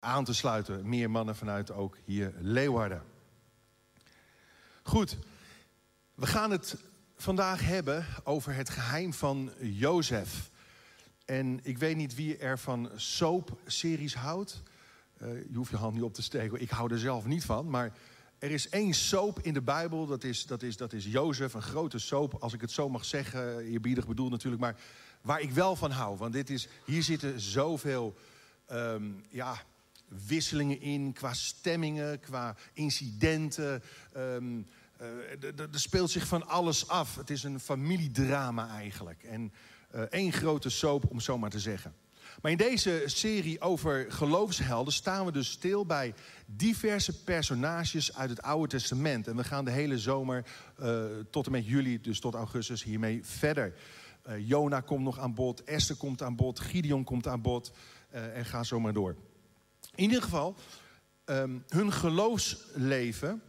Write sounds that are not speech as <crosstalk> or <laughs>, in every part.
aan te sluiten. Meer mannen vanuit ook hier Leeuwarden. Goed, we gaan het vandaag hebben over het geheim van Jozef. En ik weet niet wie er van soap-series houdt. Uh, je hoeft je hand niet op te steken, ik hou er zelf niet van. Maar er is één soap in de Bijbel, dat is, dat is, dat is Jozef, een grote soap. Als ik het zo mag zeggen, eerbiedig bedoeld natuurlijk. Maar waar ik wel van hou, want dit is, hier zitten zoveel um, ja, wisselingen in... qua stemmingen, qua incidenten... Um, er speelt zich van alles af. Het is een familiedrama eigenlijk. En uh, één grote soap, om zo maar te zeggen. Maar in deze serie over geloofshelden staan we dus stil bij diverse personages uit het Oude Testament. En we gaan de hele zomer uh, tot en met juli, dus tot augustus, hiermee verder. Jona komt nog aan bod, Esther komt aan bod, Gideon komt aan bod en ga zo maar door. In ieder geval, um, hun geloofsleven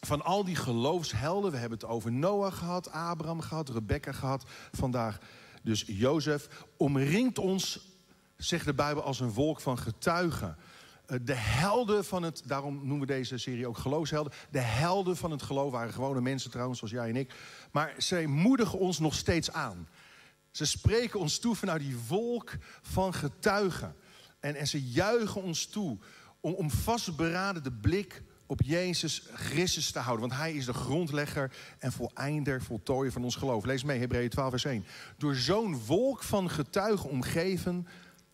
van al die geloofshelden. We hebben het over Noach gehad, Abraham gehad, Rebecca gehad. Vandaag dus Jozef. Omringt ons, zegt de Bijbel, als een wolk van getuigen. Eh, de helden van het, daarom noemen we deze serie ook geloofshelden. De helden van het geloof waren gewone mensen trouwens, zoals jij en ik. Maar zij moedigen ons nog steeds aan. Ze spreken ons toe vanuit die wolk van getuigen. En, en ze juichen ons toe om, om vastberaden de blik op Jezus Christus te houden. Want hij is de grondlegger en voleinder, voltooier van ons geloof. Lees mee, Hebreeën 12 vers 1. Door zo'n wolk van getuigen omgeven...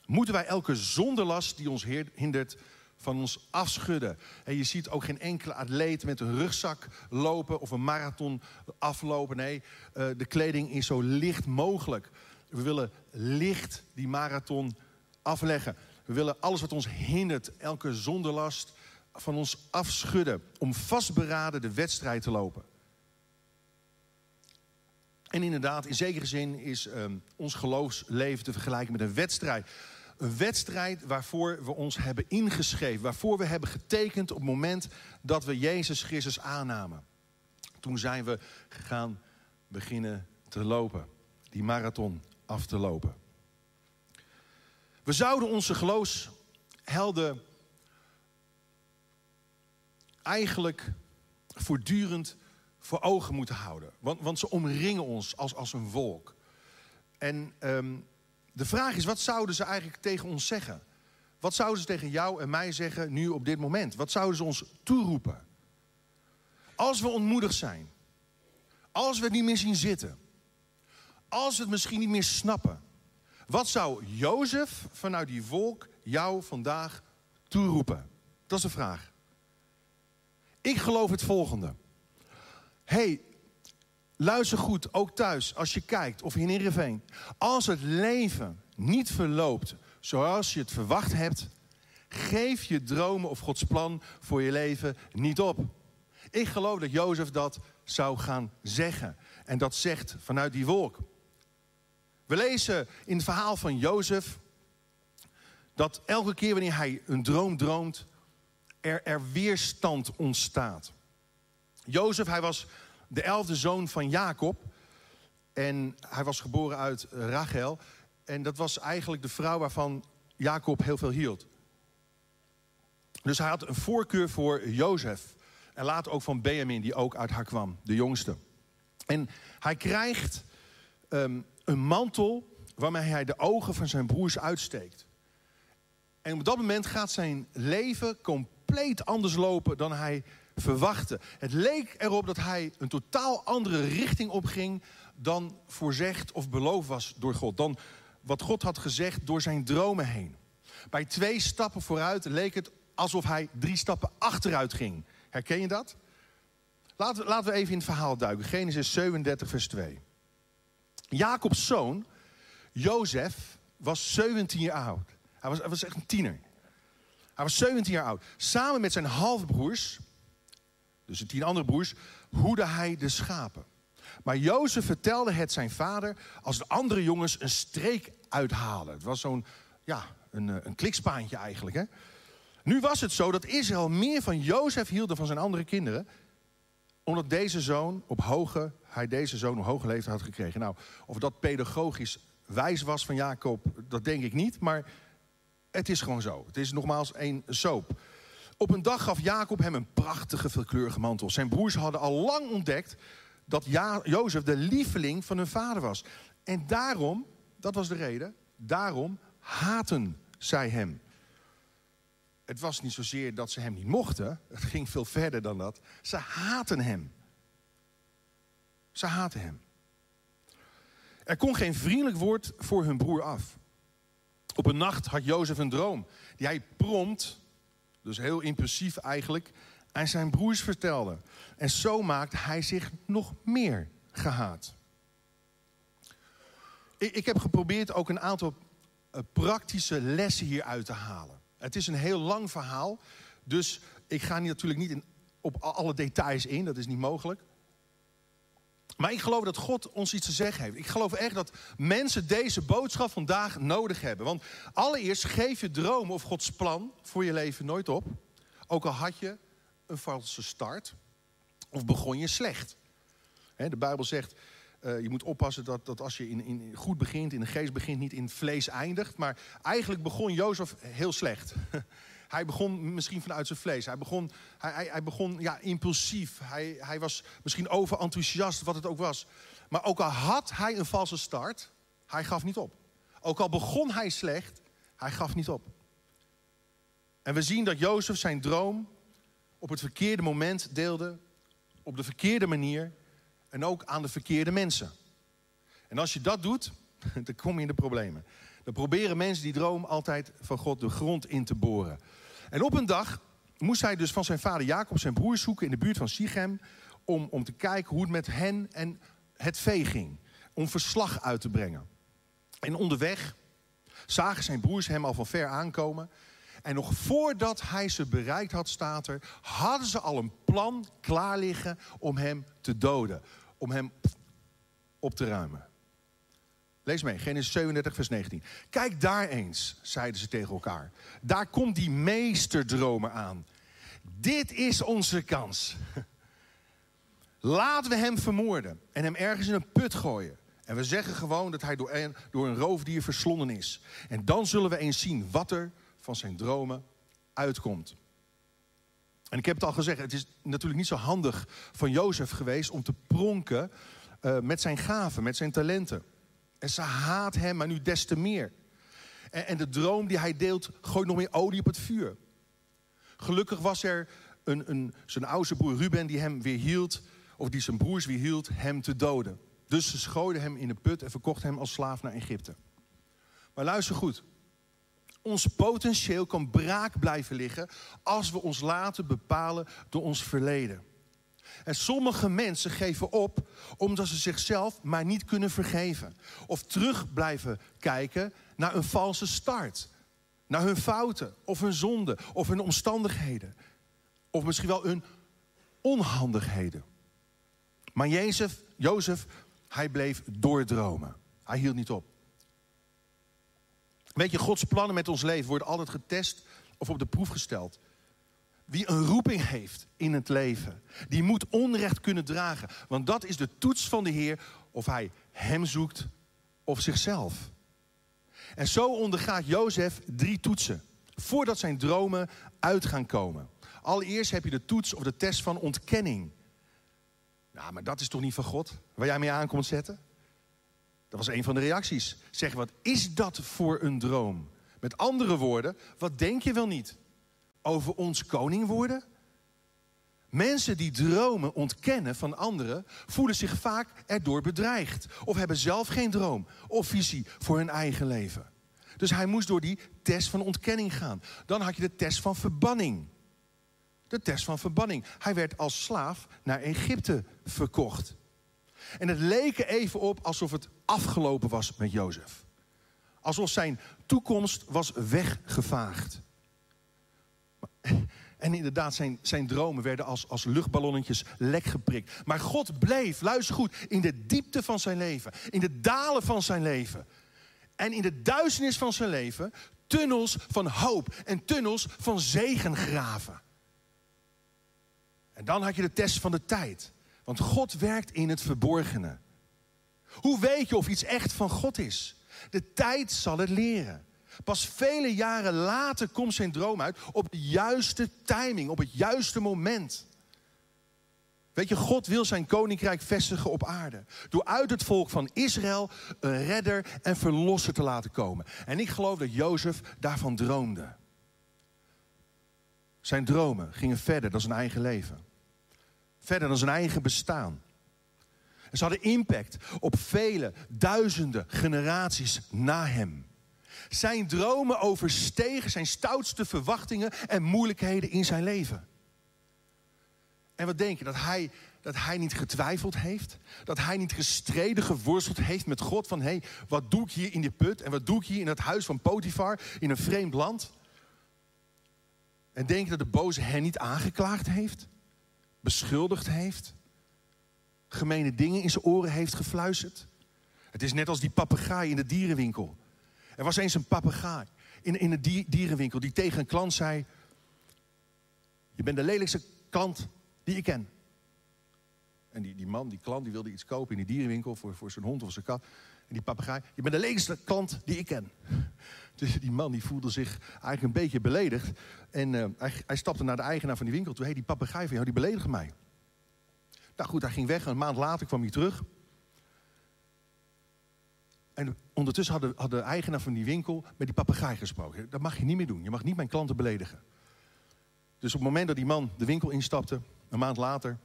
moeten wij elke zonderlast die ons hindert van ons afschudden. En je ziet ook geen enkele atleet met een rugzak lopen... of een marathon aflopen. Nee, eh, de kleding is zo licht mogelijk. We willen licht die marathon afleggen. We willen alles wat ons hindert, elke zonderlast van ons afschudden om vastberaden de wedstrijd te lopen. En inderdaad, in zekere zin is um, ons geloofsleven te vergelijken met een wedstrijd. Een wedstrijd waarvoor we ons hebben ingeschreven, waarvoor we hebben getekend op het moment dat we Jezus Christus aannamen. Toen zijn we gaan beginnen te lopen, die marathon af te lopen. We zouden onze geloofshelden eigenlijk voortdurend voor ogen moeten houden. Want, want ze omringen ons als, als een wolk. En um, de vraag is, wat zouden ze eigenlijk tegen ons zeggen? Wat zouden ze tegen jou en mij zeggen nu op dit moment? Wat zouden ze ons toeroepen? Als we ontmoedigd zijn. Als we het niet meer zien zitten. Als we het misschien niet meer snappen. Wat zou Jozef vanuit die wolk jou vandaag toeroepen? Dat is de vraag. Ik geloof het volgende. hey, luister goed, ook thuis, als je kijkt of in Heerenveen. Als het leven niet verloopt zoals je het verwacht hebt... geef je dromen of Gods plan voor je leven niet op. Ik geloof dat Jozef dat zou gaan zeggen. En dat zegt vanuit die wolk. We lezen in het verhaal van Jozef... dat elke keer wanneer hij een droom droomt er, er weerstand ontstaat. Jozef, hij was de elfde zoon van Jacob. En hij was geboren uit Rachel. En dat was eigenlijk de vrouw waarvan Jacob heel veel hield. Dus hij had een voorkeur voor Jozef. En later ook van Benjamin, die ook uit haar kwam, de jongste. En hij krijgt um, een mantel waarmee hij de ogen van zijn broers uitsteekt. En op dat moment gaat zijn leven compleet anders lopen dan hij verwachtte. Het leek erop dat hij een totaal andere richting opging dan voorzegd of beloofd was door God. Dan wat God had gezegd door zijn dromen heen. Bij twee stappen vooruit leek het alsof hij drie stappen achteruit ging. Herken je dat? Laten we, laten we even in het verhaal duiken. Genesis 37, vers 2. Jacobs zoon, Jozef, was 17 jaar oud. Hij was, echt een tiener. Hij was 17 jaar oud. Samen met zijn halfbroers, dus de tien andere broers, hoede hij de schapen. Maar Jozef vertelde het zijn vader als de andere jongens een streek uithalen. Het was zo'n, ja, een, eh, een klikspaantje eigenlijk. Hè? Nu was het zo dat Israël meer van Jozef hield dan van zijn andere kinderen. Omdat deze zoon op hoge, hij deze zoon op hoge leeftijd had gekregen. Nou, of dat pedagogisch wijs was van Jacob, dat denk ik niet. Maar Het is gewoon zo. Het is nogmaals een soap. Op een dag gaf Jacob hem een prachtige veelkleurige mantel. Zijn broers hadden al lang ontdekt dat ja Jozef de lieveling van hun vader was. En daarom, dat was de reden, daarom haten zij hem. Het was niet zozeer dat ze hem niet mochten, het ging veel verder dan dat. Ze haten hem. Ze haten hem. Er kon geen vriendelijk woord voor hun broer af. Op een nacht had Jozef een droom die hij prompt, dus heel impulsief eigenlijk, aan zijn broers vertelde. En zo maakte hij zich nog meer gehaat. Ik, heb geprobeerd ook een aantal uh, praktische lessen hieruit te halen. Het is een heel lang verhaal, dus ik ga natuurlijk niet in, op alle details in, dat is niet mogelijk. Maar ik geloof dat God ons iets te zeggen heeft. Ik geloof echt dat mensen deze boodschap vandaag nodig hebben. Want allereerst geef je dromen of Gods plan voor je leven nooit op. Ook al had je een valse start of begon je slecht. de Bijbel zegt, uh, je moet oppassen dat, dat als je in, in, goed begint, in de geest begint, niet in vlees eindigt. Maar eigenlijk begon Jozef heel slecht. <laughs> Hij begon misschien vanuit zijn vlees. Hij begon, hij, hij, hij begon ja, impulsief. Hij, hij was misschien overenthousiast, wat het ook was. Maar ook al had hij een valse start, hij gaf niet op. Ook al begon hij slecht, hij gaf niet op. En we zien dat Jozef zijn droom op het verkeerde moment deelde, op de verkeerde manier en ook aan de verkeerde mensen. En als je dat doet, <laughs> dan kom je in de problemen. Dan proberen mensen die droom altijd van God de grond in te boren. En op een dag moest hij dus van zijn vader Jacob zijn broers zoeken in de buurt van Sichem... om, om te kijken hoe het met hen en het vee ging. Om verslag uit te brengen. En onderweg zagen zijn broers hem al van ver aankomen... En nog voordat hij ze bereikt had, staat er, hadden ze al een plan klaar liggen om hem te doden. Om hem op te ruimen. Lees mee, Genesis 37, vers 19. Kijk daar eens, zeiden ze tegen elkaar. Daar komt die meesterdromer aan. Dit is onze kans. Laten we hem vermoorden en hem ergens in een put gooien. En we zeggen gewoon dat hij door een, door een roofdier verslonden is. En dan zullen we eens zien wat er van zijn dromen uitkomt. En ik heb het al gezegd, het is natuurlijk niet zo handig van Jozef geweest om te pronken uh, met zijn gaven, met zijn talenten. En ze haat hem, maar nu des te meer. En, en de droom die hij deelt, gooit nog meer olie op het vuur. Gelukkig was er een, een, zijn oudste broer Ruben die hem weer hield, of die zijn broers weer hield, hem te doden. Dus ze schoten hem in de put en verkochten hem als slaaf naar Egypte. Maar luister goed. Ons potentieel kan braak blijven liggen als we ons laten bepalen door ons verleden. En sommige mensen geven op omdat ze zichzelf maar niet kunnen vergeven. Of terug blijven kijken naar een valse start. Naar hun fouten, of hun zonden, of hun omstandigheden. Of misschien wel hun onhandigheden. Maar Jozef, Jozef, hij bleef doordromen. Hij hield niet op. Weet je, Gods plannen met ons leven worden altijd getest of op de proef gesteld. Wie een roeping heeft in het leven, die moet onrecht kunnen dragen. Want dat is de toets van de Heer of hij hem zoekt of zichzelf. En zo ondergaat Jozef drie toetsen voordat zijn dromen uit gaan komen. Allereerst heb je de toets of de test van ontkenning. Nou, maar dat is toch niet van God waar jij mee aankomt zetten? Dat was een van de reacties. Zeg, wat is dat voor een droom? Met andere woorden, wat denk je wel niet? Over ons koning worden? Mensen die dromen ontkennen van anderen, voelen zich vaak erdoor bedreigd. Of hebben zelf geen droom of visie voor hun eigen leven. Dus hij moest door die test van ontkenning gaan. Dan had je de test van verbanning. De test van verbanning. Hij werd als slaaf naar Egypte verkocht. En het leek er even op alsof het afgelopen was met Jozef. Alsof zijn toekomst was weggevaagd. En inderdaad, zijn, zijn dromen werden als, als luchtballonnetjes lek geprikt. Maar God bleef, luister goed, in de diepte van zijn leven. In de dalen van zijn leven. En in de duisternis van zijn leven tunnels van hoop en tunnels van zegen graven. En dan had je de test van de tijd. Want God werkt in het verborgene. Hoe weet je of iets echt van God is? De tijd zal het leren. Pas vele jaren later komt zijn droom uit op de juiste timing, op het juiste moment. Weet je, God wil zijn koninkrijk vestigen op aarde. Door uit het volk van Israël een redder en verlosser te laten komen. En ik geloof dat Jozef daarvan droomde. Zijn dromen gingen verder dan zijn eigen leven. Verder dan zijn eigen bestaan. Ze hadden impact op vele duizenden generaties na hem. Zijn dromen overstegen zijn stoutste verwachtingen en moeilijkheden in zijn leven. En wat denk je? Dat hij, dat hij niet getwijfeld heeft? Dat hij niet gestreden, geworsteld heeft met God? Van hé, hey, wat doe ik hier in die put? En wat doe ik hier in het huis van Potifar in een vreemd land? En denk je dat de boze hen niet aangeklaagd heeft? Beschuldigd heeft? Gemene dingen in zijn oren heeft gefluisterd? Het is net als die papegaai in de dierenwinkel. Er was eens een papegaai in, in de dierenwinkel die tegen een klant zei: Je bent de lelijkste klant die ik ken. En die, die man, die klant, die wilde iets kopen in die dierenwinkel voor, voor zijn hond of zijn kat. En die papegaai, je bent de lelijkste klant die ik ken. Dus die man die voelde zich eigenlijk een beetje beledigd. En uh, hij, hij, stapte naar de eigenaar van die winkel toe. Hé, hey, die papegaai van jou, die beledigde mij. Nou goed, hij ging weg. Een maand later kwam hij terug. En ondertussen had de, de eigenaar van die winkel met die papegaai gesproken. Dat mag je niet meer doen. Je mag niet mijn klanten beledigen. Dus op het moment dat die man de winkel instapte, een maand later,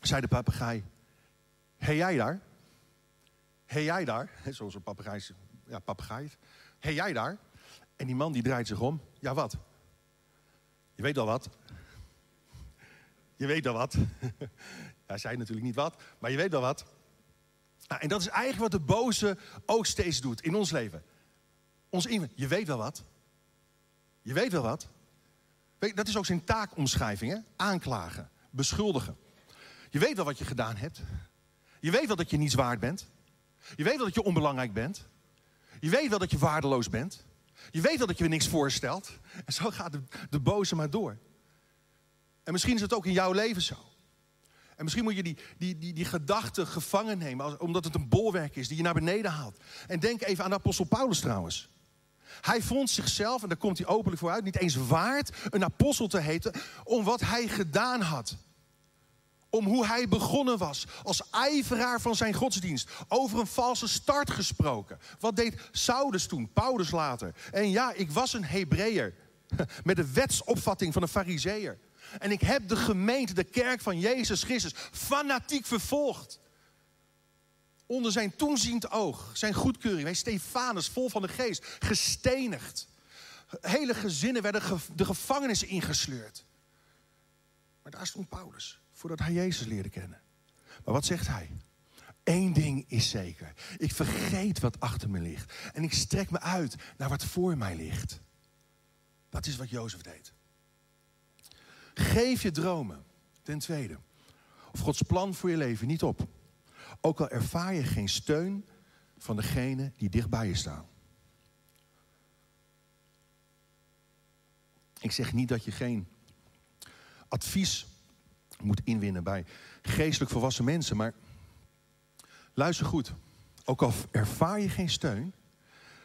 zei de papegaai: Hé jij daar? Hé jij daar? <laughs> Zoals een papegaai, ja, papegaai. Hé jij daar? En die man die draait zich om. Ja, wat? Je weet al wat. Je weet al wat. <laughs> Hij zei natuurlijk niet wat, maar je weet al wat. En dat is eigenlijk wat de boze ook steeds doet in ons leven. Ons in, je weet wel wat. Je weet wel wat. Weet, dat is ook zijn taakomschrijving, hè? Aanklagen, beschuldigen. Je weet wel wat je gedaan hebt. Je weet wel dat je niets waard bent. Je weet wel dat je onbelangrijk bent. Je weet wel dat je waardeloos bent. Je weet wel dat je er niks voorstelt. En zo gaat de, de boze maar door. En misschien is het ook in jouw leven zo. En misschien moet je die, die, die, die gedachte gevangen nemen, omdat het een bolwerk is die je naar beneden haalt. En denk even aan de apostel Paulus trouwens. Hij vond zichzelf, en daar komt hij openlijk voor uit, niet eens waard een apostel te heten om wat hij gedaan had. Om hoe hij begonnen was als ijveraar van zijn godsdienst. Over een valse start gesproken. Wat deed Saulus toen, Paulus later? En ja, ik was een Hebreeër. <laughs> Met de wetsopvatting van een Fariseer. En ik heb de gemeente, de kerk van Jezus Christus, fanatiek vervolgd. Onder zijn toeziend oog, zijn goedkeuring. Wij Stefanus, vol van de geest, gestenigd. Hele gezinnen werden de gevangenis ingesleurd. Maar daar stond Paulus, voordat hij Jezus leerde kennen. Maar wat zegt hij? Eén ding is zeker. Ik vergeet wat achter me ligt. En ik strek me uit naar wat voor mij ligt. Dat is wat Jozef deed. Geef je dromen. Ten tweede. Of Gods plan voor je leven niet op. Ook al ervaar je geen steun van degene die dicht bij je staan. Ik zeg niet dat je geen advies moet inwinnen bij geestelijk volwassen mensen, maar luister goed. Ook al ervaar je geen steun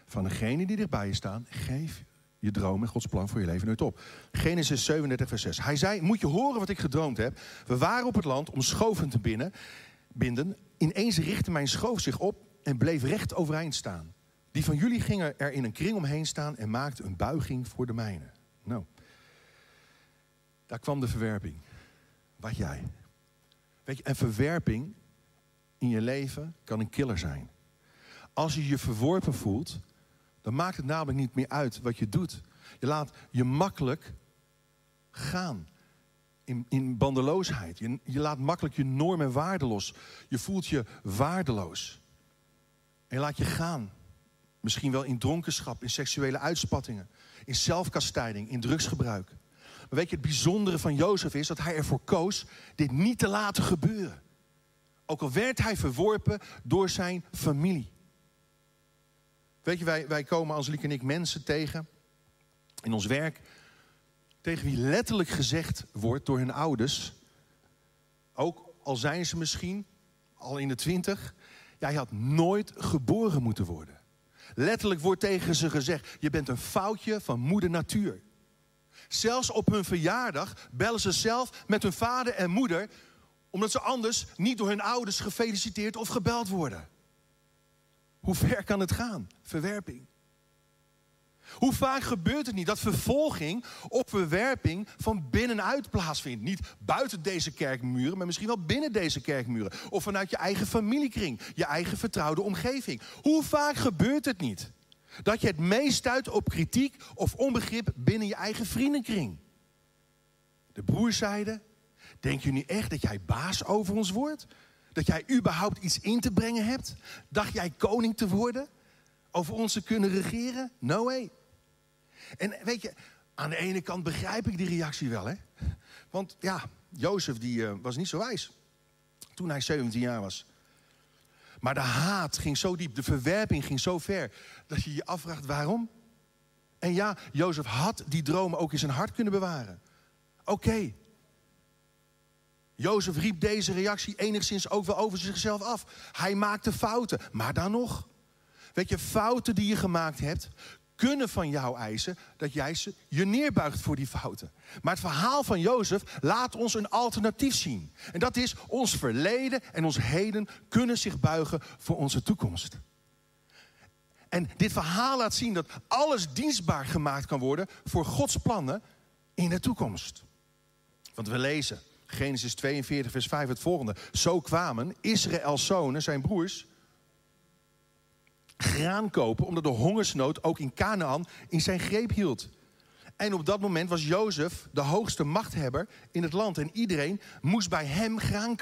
van degene die dichtbij je staan, geef je droom en Gods plan voor je leven nooit op. Genesis 37, vers 6. Hij zei, moet je horen wat ik gedroomd heb. We waren op het land om schoven te binden. Ineens richtte mijn schoof zich op en bleef recht overeind staan. Die van jullie gingen er in een kring omheen staan en maakte een buiging voor de mijne. Nou, daar kwam de verwerping. Wat jij. Weet je, en verwerping in je leven kan een killer zijn. Als je je verworpen voelt, dan maakt het namelijk niet meer uit wat je doet. Je laat je makkelijk gaan in, in bandeloosheid. Je, je laat makkelijk je norm en los. Je voelt je waardeloos. En laat je gaan. Misschien wel in dronkenschap, in seksuele uitspattingen, in zelfkastijding, in drugsgebruik. Maar weet je, het bijzondere van Jozef is dat hij ervoor koos dit niet te laten gebeuren. Ook al werd hij verworpen door zijn familie. Weet je, wij, wij komen als Liek en ik mensen tegen in ons werk, tegen wie letterlijk gezegd wordt door hun ouders, ook al zijn ze misschien al in de twintig, jij had nooit geboren moeten worden. Letterlijk wordt tegen ze gezegd: Je bent een foutje van moeder natuur. Zelfs op hun verjaardag bellen ze zelf met hun vader en moeder, omdat ze anders niet door hun ouders gefeliciteerd of gebeld worden. Hoe ver kan het gaan? Verwerping. Hoe vaak gebeurt het niet dat vervolging of verwerping van binnenuit plaatsvindt? Niet buiten deze kerkmuren, maar misschien wel binnen deze kerkmuren. Of vanuit je eigen familiekring, je eigen vertrouwde omgeving. Hoe vaak gebeurt het niet dat je het meest stuit op kritiek of onbegrip binnen je eigen vriendenkring? De broers zeiden: Denk je nu echt dat jij baas over ons wordt? Dat jij überhaupt iets in te brengen hebt? Dacht jij koning te worden? Over ons te kunnen regeren? No way. En weet je, aan de ene kant begrijp ik die reactie wel, hè? Want ja, Jozef die, eh, was niet zo wijs toen hij 17 jaar was. Maar de haat ging zo diep, de verwerping ging zo ver, dat je je afvraagt waarom. En ja, Jozef had die dromen ook in zijn hart kunnen bewaren. Oké. Jozef riep deze reactie enigszins ook wel over zichzelf af. Hij maakte fouten, maar dan nog. Weet je, fouten die je gemaakt hebt, kunnen van jou eisen dat jij ze je neerbuigt voor die fouten. Maar het verhaal van Jozef laat ons een alternatief zien. En dat is ons verleden en ons heden kunnen zich buigen voor onze toekomst. En dit verhaal laat zien dat alles dienstbaar gemaakt kan worden voor Gods plannen in de toekomst. Want we lezen Genesis 42, vers 5 het volgende. Zo kwamen Israëls zonen, zijn broers, graan kopen, omdat de hongersnood ook in Canaan in zijn greep hield. En op dat moment was Jozef de hoogste machthebber in het land. En iedereen moest bij hem graan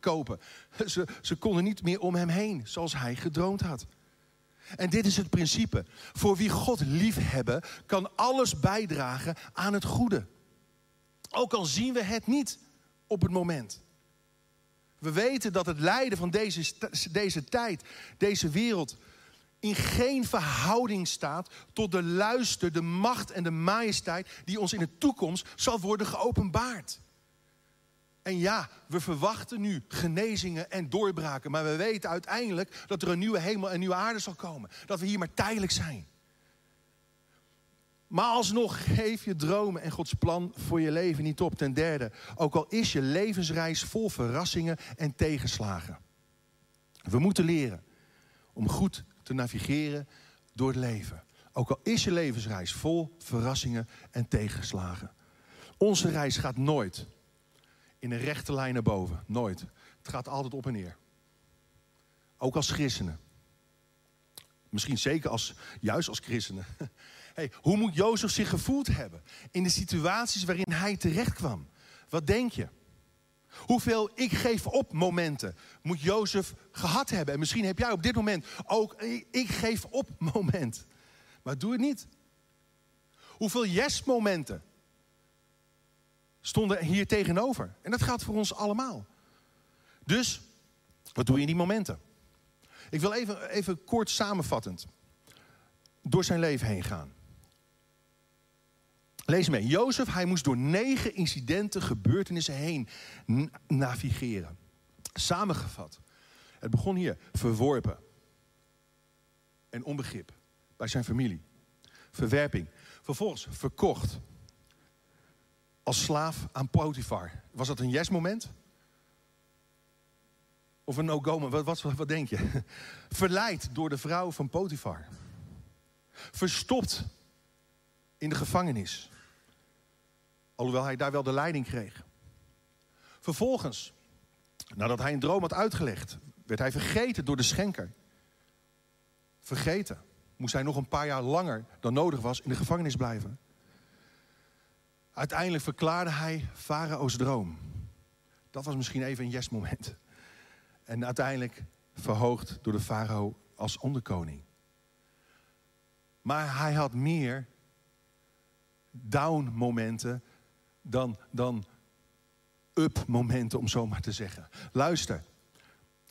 kopen. Ze, ze konden niet meer om hem heen, zoals hij gedroomd had. En dit is het principe. Voor wie God liefhebben, kan alles bijdragen aan het goede. Ook al zien we het niet op het moment. We weten dat het lijden van deze, deze tijd, deze wereld, in geen verhouding staat tot de luister, de macht en de majesteit die ons in de toekomst zal worden geopenbaard. En ja, we verwachten nu genezingen en doorbraken, maar we weten uiteindelijk dat er een nieuwe hemel en nieuwe aarde zal komen. Dat we hier maar tijdelijk zijn. Maar alsnog geef je dromen en Gods plan voor je leven niet op. Ten derde, ook al is je levensreis vol verrassingen en tegenslagen. We moeten leren om goed navigeren door het leven. Ook al is je levensreis vol verrassingen en tegenslagen. Onze reis gaat nooit in een rechte lijn naar boven. Nooit. Het gaat altijd op en neer. Ook als christenen. Misschien zeker als, juist als christenen. <laughs> Hey, hoe moet Jozef zich gevoeld hebben in de situaties waarin hij terecht kwam? Wat denk je? Hoeveel ik geef op momenten moet Jozef gehad hebben. En misschien heb jij op dit moment ook ik geef op <laughs> moment. Maar doe het niet. Hoeveel yes momenten stonden hier tegenover. En dat geldt voor ons allemaal. Dus, wat doe je in die momenten? Ik wil even, even kort samenvattend door zijn leven heen gaan. Lees mee. Jozef, hij moest door negen incidenten, gebeurtenissen heen navigeren. Samengevat. Het begon hier. Verworpen. En onbegrip. Bij zijn familie. Verwerping. Vervolgens verkocht. Als slaaf aan Potifar. Was dat een yes-moment? Of een no-go? Wat, wat, wat denk je? <laughs> Verleid door de vrouw van Potifar. Verstopt in de gevangenis. Alhoewel hij daar wel de leiding kreeg. Vervolgens, nadat hij een droom had uitgelegd, werd hij vergeten door de schenker. Vergeten. Moest hij nog een paar jaar langer dan nodig was in de gevangenis blijven. Uiteindelijk verklaarde hij Farao's droom. Dat was misschien even een yes-moment. En uiteindelijk verhoogd door de farao als onderkoning. Maar hij had meer down-momenten dan, dan up-momenten, om zo maar te zeggen. Luister,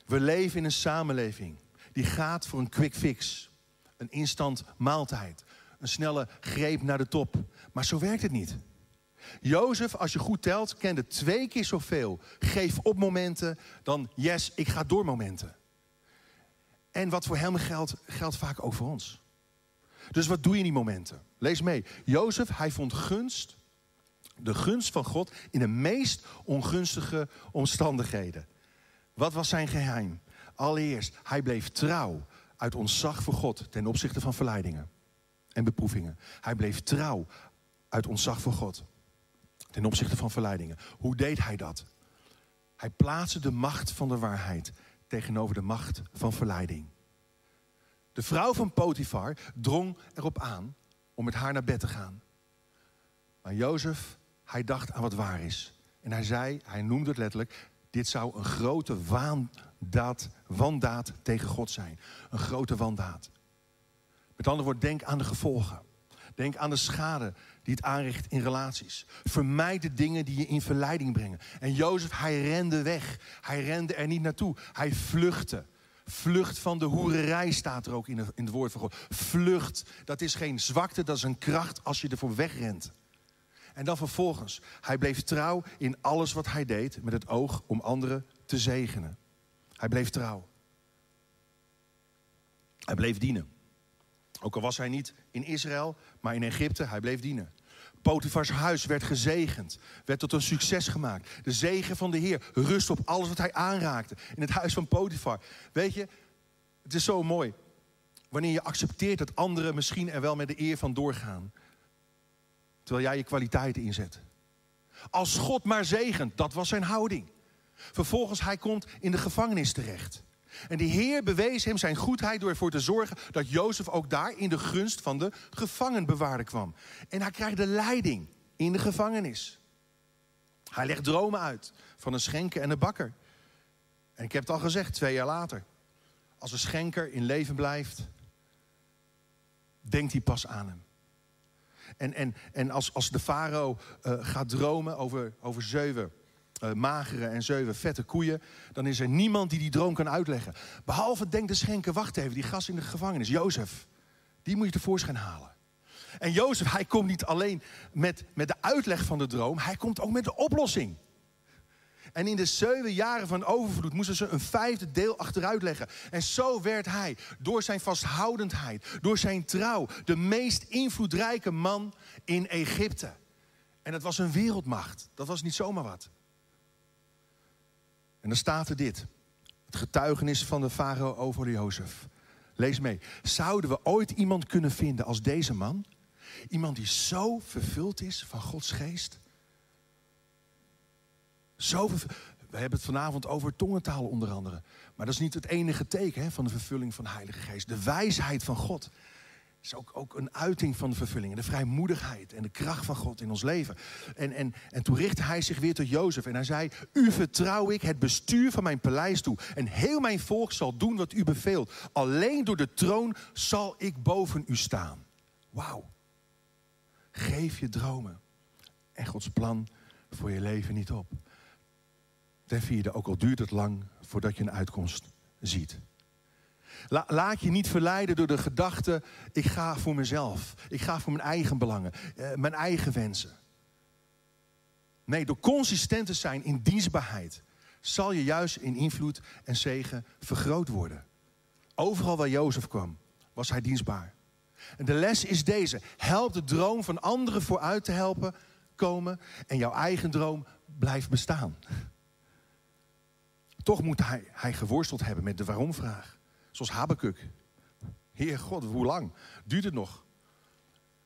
we leven in een samenleving die gaat voor een quick fix. Een instant maaltijd. Een snelle greep naar de top. Maar zo werkt het niet. Jozef, als je goed telt, kende twee keer zoveel geef op momenten dan yes, ik ga door momenten. En wat voor hem geldt, geldt vaak ook voor ons. Dus wat doe je in die momenten? Lees mee. Jozef, hij vond gunst, de gunst van God, in de meest ongunstige omstandigheden. Wat was zijn geheim? Allereerst, hij bleef trouw uit ontzag voor God ten opzichte van verleidingen en beproevingen. Hij bleef trouw uit ontzag voor God ten opzichte van verleidingen. Hoe deed hij dat? Hij plaatste de macht van de waarheid tegenover de macht van verleiding. De vrouw van Potifar drong erop aan om met haar naar bed te gaan. Maar Jozef, hij dacht aan wat waar is. En hij zei, hij noemde het letterlijk, dit zou een grote waandaad, wandaad tegen God zijn. Een grote wandaad. Met andere woorden, denk aan de gevolgen. Denk aan de schade die het aanricht in relaties. Vermijd de dingen die je in verleiding brengen. En Jozef, hij rende weg. Hij rende er niet naartoe. Hij vluchtte. Vlucht van de hoererij staat er ook in in het woord van God. Vlucht, dat is geen zwakte, dat is een kracht als je ervoor wegrent. En dan vervolgens, hij bleef trouw in alles wat hij deed met het oog om anderen te zegenen. Hij bleef trouw. Hij bleef dienen. Ook al was hij niet in Israël, maar in Egypte, hij bleef dienen. Potifars huis werd gezegend, werd tot een succes gemaakt. De zegen van de Heer rust op alles wat hij aanraakte. In het huis van Potifar. Weet je, het is zo mooi. Wanneer je accepteert dat anderen misschien er wel met de eer van doorgaan. Terwijl jij je kwaliteiten inzet. Als God maar zegent, dat was zijn houding. Vervolgens, hij komt in de gevangenis terecht. En de Heer bewees hem zijn goedheid door ervoor te zorgen dat Jozef ook daar in de gunst van de gevangenbewaarder kwam. En hij krijgt de leiding in de gevangenis. Hij legt dromen uit van een schenker en een bakker. En ik heb het al gezegd, twee jaar later. Als een schenker in leven blijft, denkt hij pas aan hem. En, en, en als, als de farao uh, gaat dromen over, over zeven uh, magere en zeven vette koeien, dan is er niemand die die droom kan uitleggen. Behalve denkt de schenker, wacht even, die gast in de gevangenis, Jozef, die moet je tevoorschijn halen. En Jozef, hij komt niet alleen met, met de uitleg van de droom, hij komt ook met de oplossing. En in de zeven jaren van overvloed moesten ze een vijfde deel achteruit leggen. En zo werd hij, door zijn vasthoudendheid, door zijn trouw, de meest invloedrijke man in Egypte. En dat was een wereldmacht. Dat was niet zomaar wat. En dan staat er dit. Het getuigenis van de farao over Jozef. Lees mee. Zouden we ooit iemand kunnen vinden als deze man? Iemand die zo vervuld is van Gods geest? We hebben het vanavond over tongentaal onder andere. Maar dat is niet het enige teken hè, van de vervulling van de Heilige Geest. De wijsheid van God is ook, ook een uiting van de vervulling. En de vrijmoedigheid en de kracht van God in ons leven. En, en, en toen richtte hij zich weer tot Jozef. En hij zei, u vertrouw ik het bestuur van mijn paleis toe. En heel mijn volk zal doen wat u beveelt. Alleen door de troon zal ik boven u staan. Wauw. Geef je dromen en Gods plan voor je leven niet op. Ten vierde, ook al duurt het lang voordat je een uitkomst ziet laat je niet verleiden door de gedachte: ik ga voor mezelf. Ik ga voor mijn eigen belangen, eh, mijn eigen wensen. Nee, door consistent te zijn in dienstbaarheid zal je juist in invloed en zegen vergroot worden. Overal waar Jozef kwam, was hij dienstbaar. En de les is deze: help de droom van anderen vooruit te helpen komen en jouw eigen droom blijft bestaan. Toch moet hij, hij geworsteld hebben met de waarom-vraag. Zoals Habakuk. Heer God, hoe lang? Duurt het nog?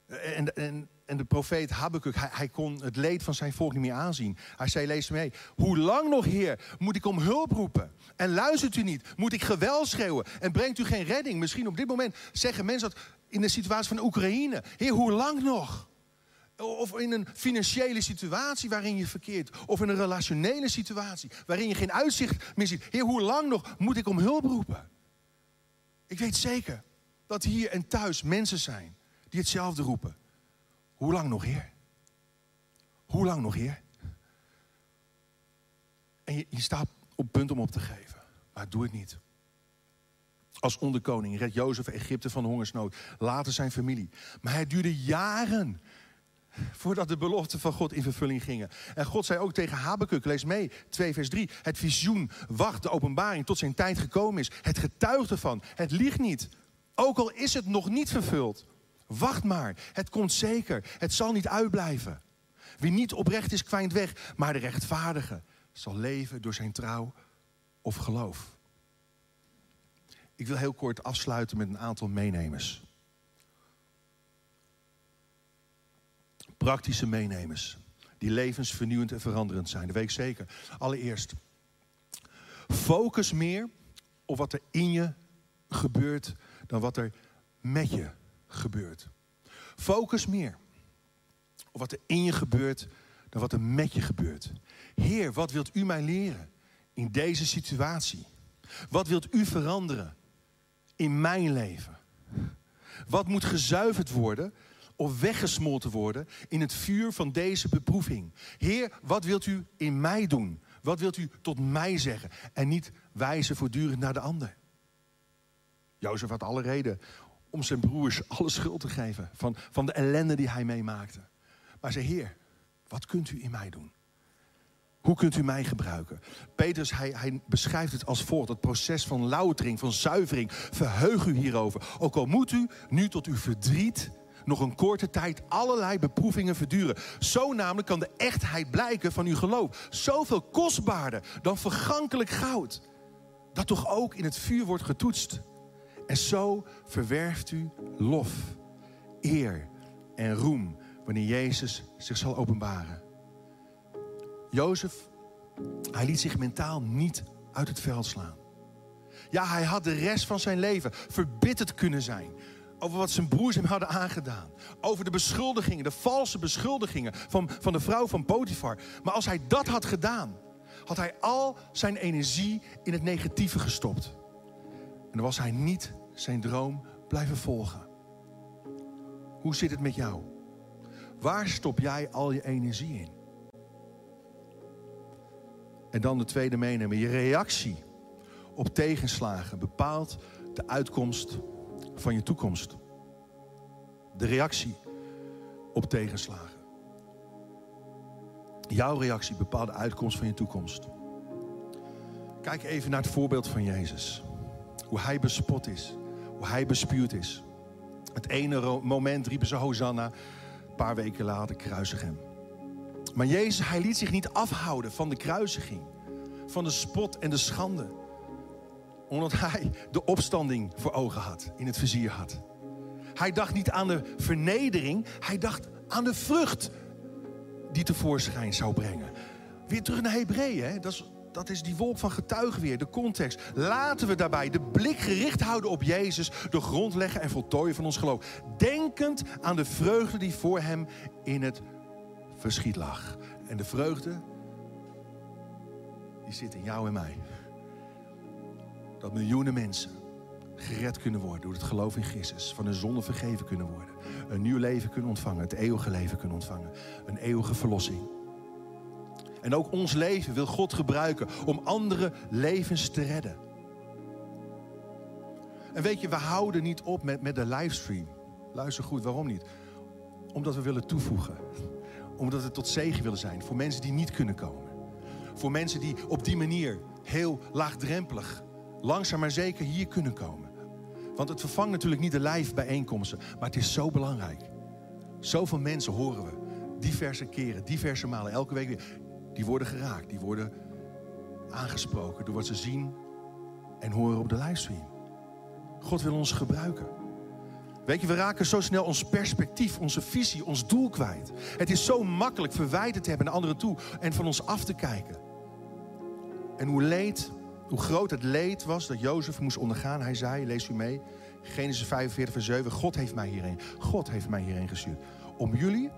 En, en, en de profeet Habakuk, hij, kon het leed van zijn volk niet meer aanzien. Hij zei, lees mee. Hoe lang nog, Heer, moet ik om hulp roepen? En luistert u niet? Moet ik geweld schreeuwen? En brengt u geen redding? Misschien op dit moment zeggen mensen dat in de situatie van Oekraïne. Heer, hoe lang nog? Of in een financiële situatie waarin je verkeert. Of in een relationele situatie waarin je geen uitzicht meer ziet. Heer, hoe lang nog moet ik om hulp roepen? Ik weet zeker dat hier en thuis mensen zijn die hetzelfde roepen. Hoe lang nog, Heer? Hoe lang nog, Heer? En je, je staat op punt om op te geven, maar doe het niet. Als onderkoning redt Jozef Egypte van hongersnood, later zijn familie. Maar het duurde jaren. Voordat de beloften van God in vervulling gingen. En God zei ook tegen Habakuk, lees mee, 2 vers 3. Het visioen wacht de openbaring tot zijn tijd gekomen is. Het getuigt ervan. Het liegt niet. Ook al is het nog niet vervuld. Wacht maar. Het komt zeker. Het zal niet uitblijven. Wie niet oprecht is, kwijnt weg. Maar de rechtvaardige zal leven door zijn trouw of geloof. Ik wil heel kort afsluiten met een aantal meenemers. Praktische meenemers. Die levensvernieuwend en veranderend zijn. Dat weet ik zeker. Allereerst, focus meer op wat er in je gebeurt dan wat er met je gebeurt. Focus meer op wat er in je gebeurt dan wat er met je gebeurt. Heer, wat wilt u mij leren in deze situatie? Wat wilt u veranderen in mijn leven? Wat moet gezuiverd worden of weggesmolten worden in het vuur van deze beproeving? Heer, wat wilt u in mij doen? Wat wilt u tot mij zeggen? En niet wijzen voortdurend naar de ander. Jozef had alle reden om zijn broers alle schuld te geven van, van de ellende die hij meemaakte. Maar zei, Heer, wat kunt u in mij doen? Hoe kunt u mij gebruiken? Petrus, hij, hij beschrijft het als volgt. Het proces van loutering, van zuivering. Verheug u hierover. Ook al moet u nu tot uw verdriet nog een korte tijd allerlei beproevingen verduren. Zo namelijk kan de echtheid blijken van uw geloof. Zoveel kostbaarder dan vergankelijk goud. Dat toch ook in het vuur wordt getoetst. En zo verwerft u lof, eer en roem wanneer Jezus zich zal openbaren. Jozef, hij liet zich mentaal niet uit het veld slaan. Ja, hij had de rest van zijn leven verbitterd kunnen zijn over wat zijn broers hem hadden aangedaan. Over de beschuldigingen, de valse beschuldigingen van, van de vrouw van Potifar. Maar als hij dat had gedaan, had hij al zijn energie in het negatieve gestopt. En dan was hij niet zijn droom blijven volgen. Hoe zit het met jou? Waar stop jij al je energie in? En dan de tweede meenemen. Je reactie op tegenslagen bepaalt de uitkomst van je toekomst. De reactie op tegenslagen. Jouw reactie bepaalt de uitkomst van je toekomst. Kijk even naar het voorbeeld van Jezus. Hoe hij bespot is. Hoe hij bespuwd is. Het ene moment riepen ze Hosanna. Een paar weken later kruisig hem. Maar Jezus, hij liet zich niet afhouden van de kruisiging. Van de spot en de schande. Omdat hij de opstanding voor ogen had. In het vizier had. Hij dacht niet aan de vernedering. Hij dacht aan de vrucht die tevoorschijn zou brengen. Weer terug naar Hebreeën. Dat is, dat is die wolk van getuigen weer, de context. Laten we daarbij de blik gericht houden op Jezus, de grondlegger en voltooien van ons geloof. Denkend aan de vreugde die voor hem in het verschiet lag. En de vreugde, die zit in jou en mij. Dat miljoenen mensen gered kunnen worden door het geloof in Christus. Van hun zonde vergeven kunnen worden. Een nieuw leven kunnen ontvangen. Het eeuwige leven kunnen ontvangen. Een eeuwige verlossing. En ook ons leven wil God gebruiken om andere levens te redden. En weet je, we houden niet op met, met de livestream. Luister goed, waarom niet? Omdat we willen toevoegen. Omdat we tot zegen willen zijn voor mensen die niet kunnen komen. Voor mensen die op die manier heel laagdrempelig, langzaam maar zeker hier kunnen komen. Want het vervangt natuurlijk niet de live bijeenkomsten, maar het is zo belangrijk. Zoveel mensen horen we, diverse keren, diverse malen, elke week weer. Die worden geraakt, die worden aangesproken door wat ze zien en horen op de livestream. God wil ons gebruiken. Weet je, we raken zo snel ons perspectief, onze visie, ons doel kwijt. Het is zo makkelijk verwijten te hebben naar anderen toe en van ons af te kijken. En hoe leed, hoe groot het leed was dat Jozef moest ondergaan. Hij zei, lees u mee, Genesis 45 vers 7. God heeft mij hierheen, God heeft mij hierheen gestuurd. Om jullie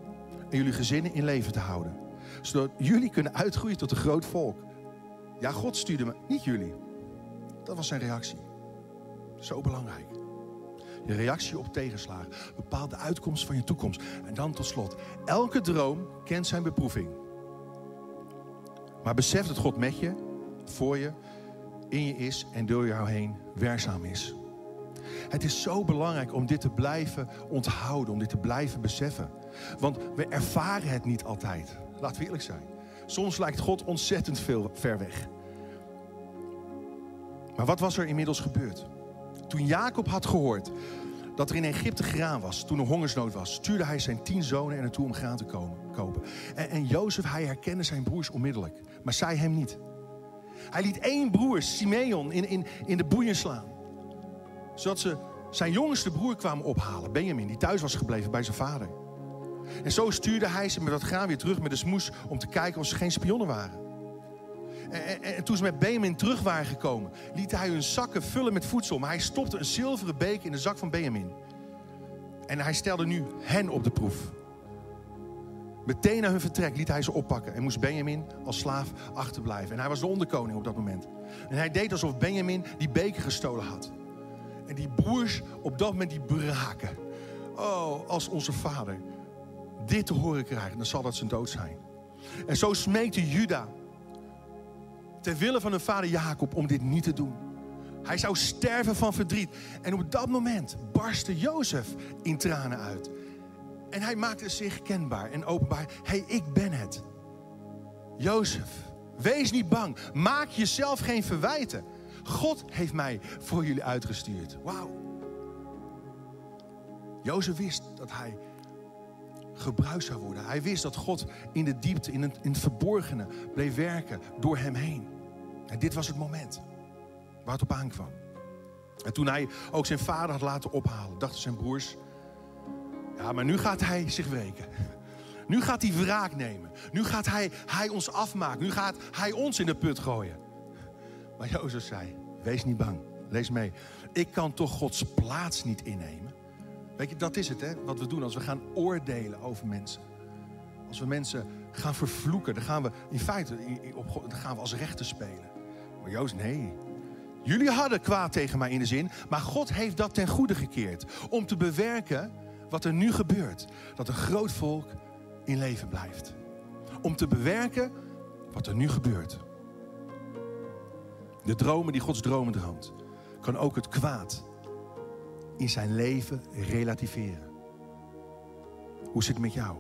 en jullie gezinnen in leven te houden. Zodat jullie kunnen uitgroeien tot een groot volk. Ja, God stuurde me, niet jullie. Dat was zijn reactie. Zo belangrijk. Je reactie op tegenslagen bepaalt de uitkomst van je toekomst. En dan tot slot. Elke droom kent zijn beproeving. Maar besef dat God met je, voor je, in je is en door jou heen werkzaam is. Het is zo belangrijk om dit te blijven onthouden, om dit te blijven beseffen. Want we ervaren het niet altijd. Laten we eerlijk zijn. Soms lijkt God ontzettend veel ver weg. Maar wat was er inmiddels gebeurd? Toen Jacob had gehoord dat er in Egypte graan was, toen er hongersnood was, stuurde hij zijn tien zonen er naartoe om graan te komen, kopen. En, en Jozef, hij herkende zijn broers onmiddellijk, maar zij hem niet. Hij liet één broer, Simeon, in, in, in de boeien slaan. Zodat ze zijn jongste broer kwamen ophalen, Benjamin, die thuis was gebleven bij zijn vader. En zo stuurde hij ze met dat graan weer terug met de smoes om te kijken of ze geen spionnen waren. En, en, en, toen ze met Benjamin terug waren gekomen, liet hij hun zakken vullen met voedsel. Maar hij stopte een zilveren beker in de zak van Benjamin. En hij stelde nu hen op de proef. Meteen na hun vertrek liet hij ze oppakken en moest Benjamin als slaaf achterblijven. En hij was de onderkoning op dat moment. En hij deed alsof Benjamin die beker gestolen had. En die broers op dat moment die braken. Oh, als onze vader dit te horen krijgt, dan zal dat zijn dood zijn. En zo smeekte Juda ter wille van hun vader Jacob om dit niet te doen. Hij zou sterven van verdriet. En op dat moment barstte Jozef in tranen uit. En hij maakte zich kenbaar en openbaar. Hey, ik ben het. Jozef, wees niet bang. Maak jezelf geen verwijten. God heeft mij voor jullie uitgestuurd. Wauw. Jozef wist dat hij gebruikt zou worden. Hij wist dat God in de diepte, in het, in het verborgene bleef werken door hem heen. En dit was het moment waar het op aankwam. En toen hij ook zijn vader had laten ophalen, dachten zijn broers: Ja, maar nu gaat hij zich wreken. Nu gaat hij wraak nemen. Nu gaat hij, hij ons afmaken. Nu gaat hij ons in de put gooien. Maar Jozef zei: Wees niet bang. Lees mee. Ik kan toch Gods plaats niet innemen. Weet je, dat is het, hè? Wat we doen als we gaan oordelen over mensen. Als we mensen gaan vervloeken, dan gaan we in feite dan gaan we als rechter spelen. Maar Joost, nee. Jullie hadden kwaad tegen mij in de zin, maar God heeft dat ten goede gekeerd. Om te bewerken wat er nu gebeurt. Dat een groot volk in leven blijft. Om te bewerken wat er nu gebeurt. De dromen die Gods dromen droomt, kan ook het kwaad in zijn leven relativeren. Hoe zit het met jou?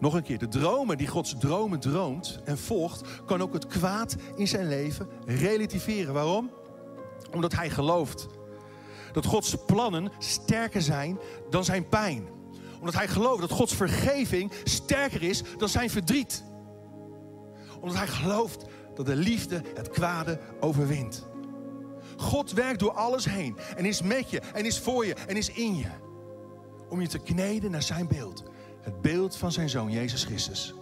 Nog een keer, de dromen die Gods dromen droomt en volgt, kan ook het kwaad in zijn leven relativeren. Waarom? Omdat hij gelooft dat Gods plannen sterker zijn dan zijn pijn. Omdat hij gelooft dat Gods vergeving sterker is dan zijn verdriet. Omdat hij gelooft dat de liefde het kwade overwint. God werkt door alles heen en is met je en is voor je en is in je. Om je te kneden naar zijn beeld. Het beeld van zijn zoon Jezus Christus.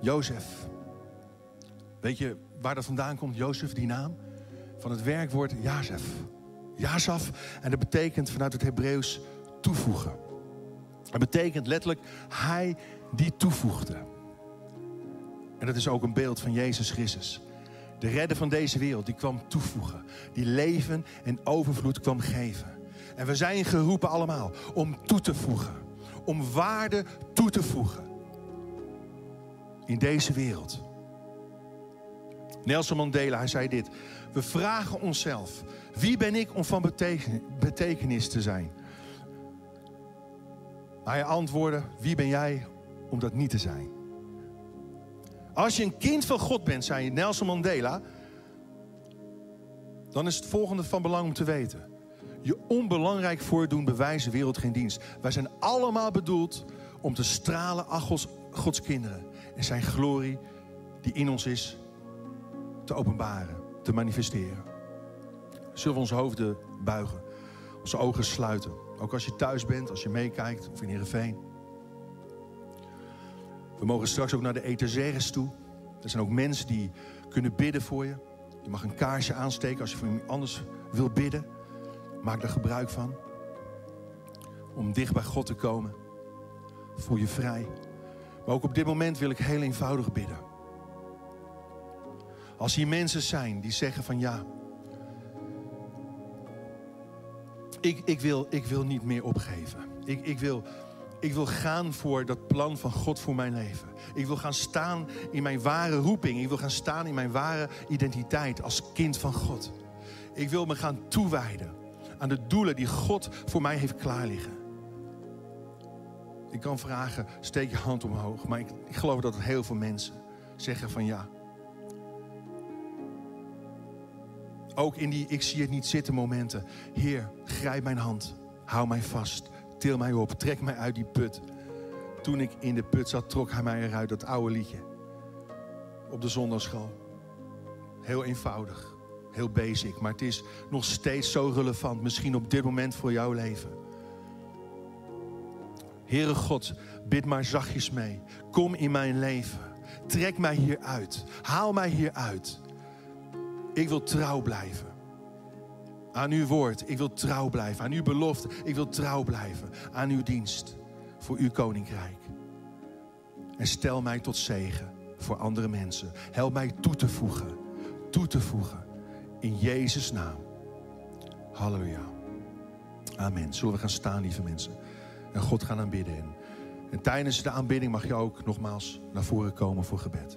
Jozef. Weet je waar dat vandaan komt, Jozef, die naam? Van het werkwoord Jazef. Jazaf. En dat betekent vanuit het Hebreeuws toevoegen. Het betekent letterlijk hij die toevoegde. En dat is ook een beeld van Jezus Christus. De redder van deze wereld, die kwam toevoegen. Die leven en overvloed kwam geven. En we zijn geroepen allemaal om toe te voegen. Om waarde toe te voegen. In deze wereld. Nelson Mandela, hij zei dit. We vragen onszelf, wie ben ik om van betekenis te zijn? Hij antwoordde, wie ben jij om dat niet te zijn? Als je een kind van God bent, zei Nelson Mandela, dan is het volgende van belang om te weten. Je onbelangrijk voordoen bewijzen wereld geen dienst. Wij zijn allemaal bedoeld om te stralen Gods, Gods kinderen. En zijn glorie die in ons is, te openbaren, te manifesteren. Zullen we onze hoofden buigen, onze ogen sluiten. Ook als je thuis bent, als je meekijkt of in Heerenveen. We mogen straks ook naar de etagères toe. Er zijn ook mensen die kunnen bidden voor je. Je mag een kaarsje aansteken als je voor iemand anders wil bidden. Maak daar gebruik van. Om dicht bij God te komen. Voel je vrij. Maar ook op dit moment wil ik heel eenvoudig bidden. Als hier mensen zijn die zeggen van ja, ik, ik, wil, ik wil niet meer opgeven. Ik, ik, wil, ik wil gaan voor dat plan van God voor mijn leven. Ik wil gaan staan in mijn ware roeping. Ik wil gaan staan in mijn ware identiteit als kind van God. Ik wil me gaan toewijden aan de doelen die God voor mij heeft klaarliggen. Ik kan vragen, steek je hand omhoog. Maar ik, ik geloof dat heel veel mensen zeggen van ja. Ook in die ik zie het niet zitten momenten. Heer, grijp mijn hand. Hou mij vast. Til mij op. Trek mij uit die put. Toen ik in de put zat, trok hij mij eruit. Dat oude liedje. Op de zondagschool. Heel eenvoudig. Heel basic. Maar het is nog steeds zo relevant. Misschien op dit moment voor jouw leven. Heere God, bid maar zachtjes mee. Kom in mijn leven. Trek mij hier uit. Haal mij hier uit. Ik wil trouw blijven. Aan uw woord. Ik wil trouw blijven. Aan uw belofte. Ik wil trouw blijven. Aan uw dienst. Voor uw koninkrijk. En stel mij tot zegen voor andere mensen. Help mij toe te voegen. Toe te voegen. In Jezus' naam. Halleluja. Amen. Zullen we gaan staan, lieve mensen? En God gaan aanbidden. En tijdens de aanbidding mag je ook nogmaals naar voren komen voor gebed.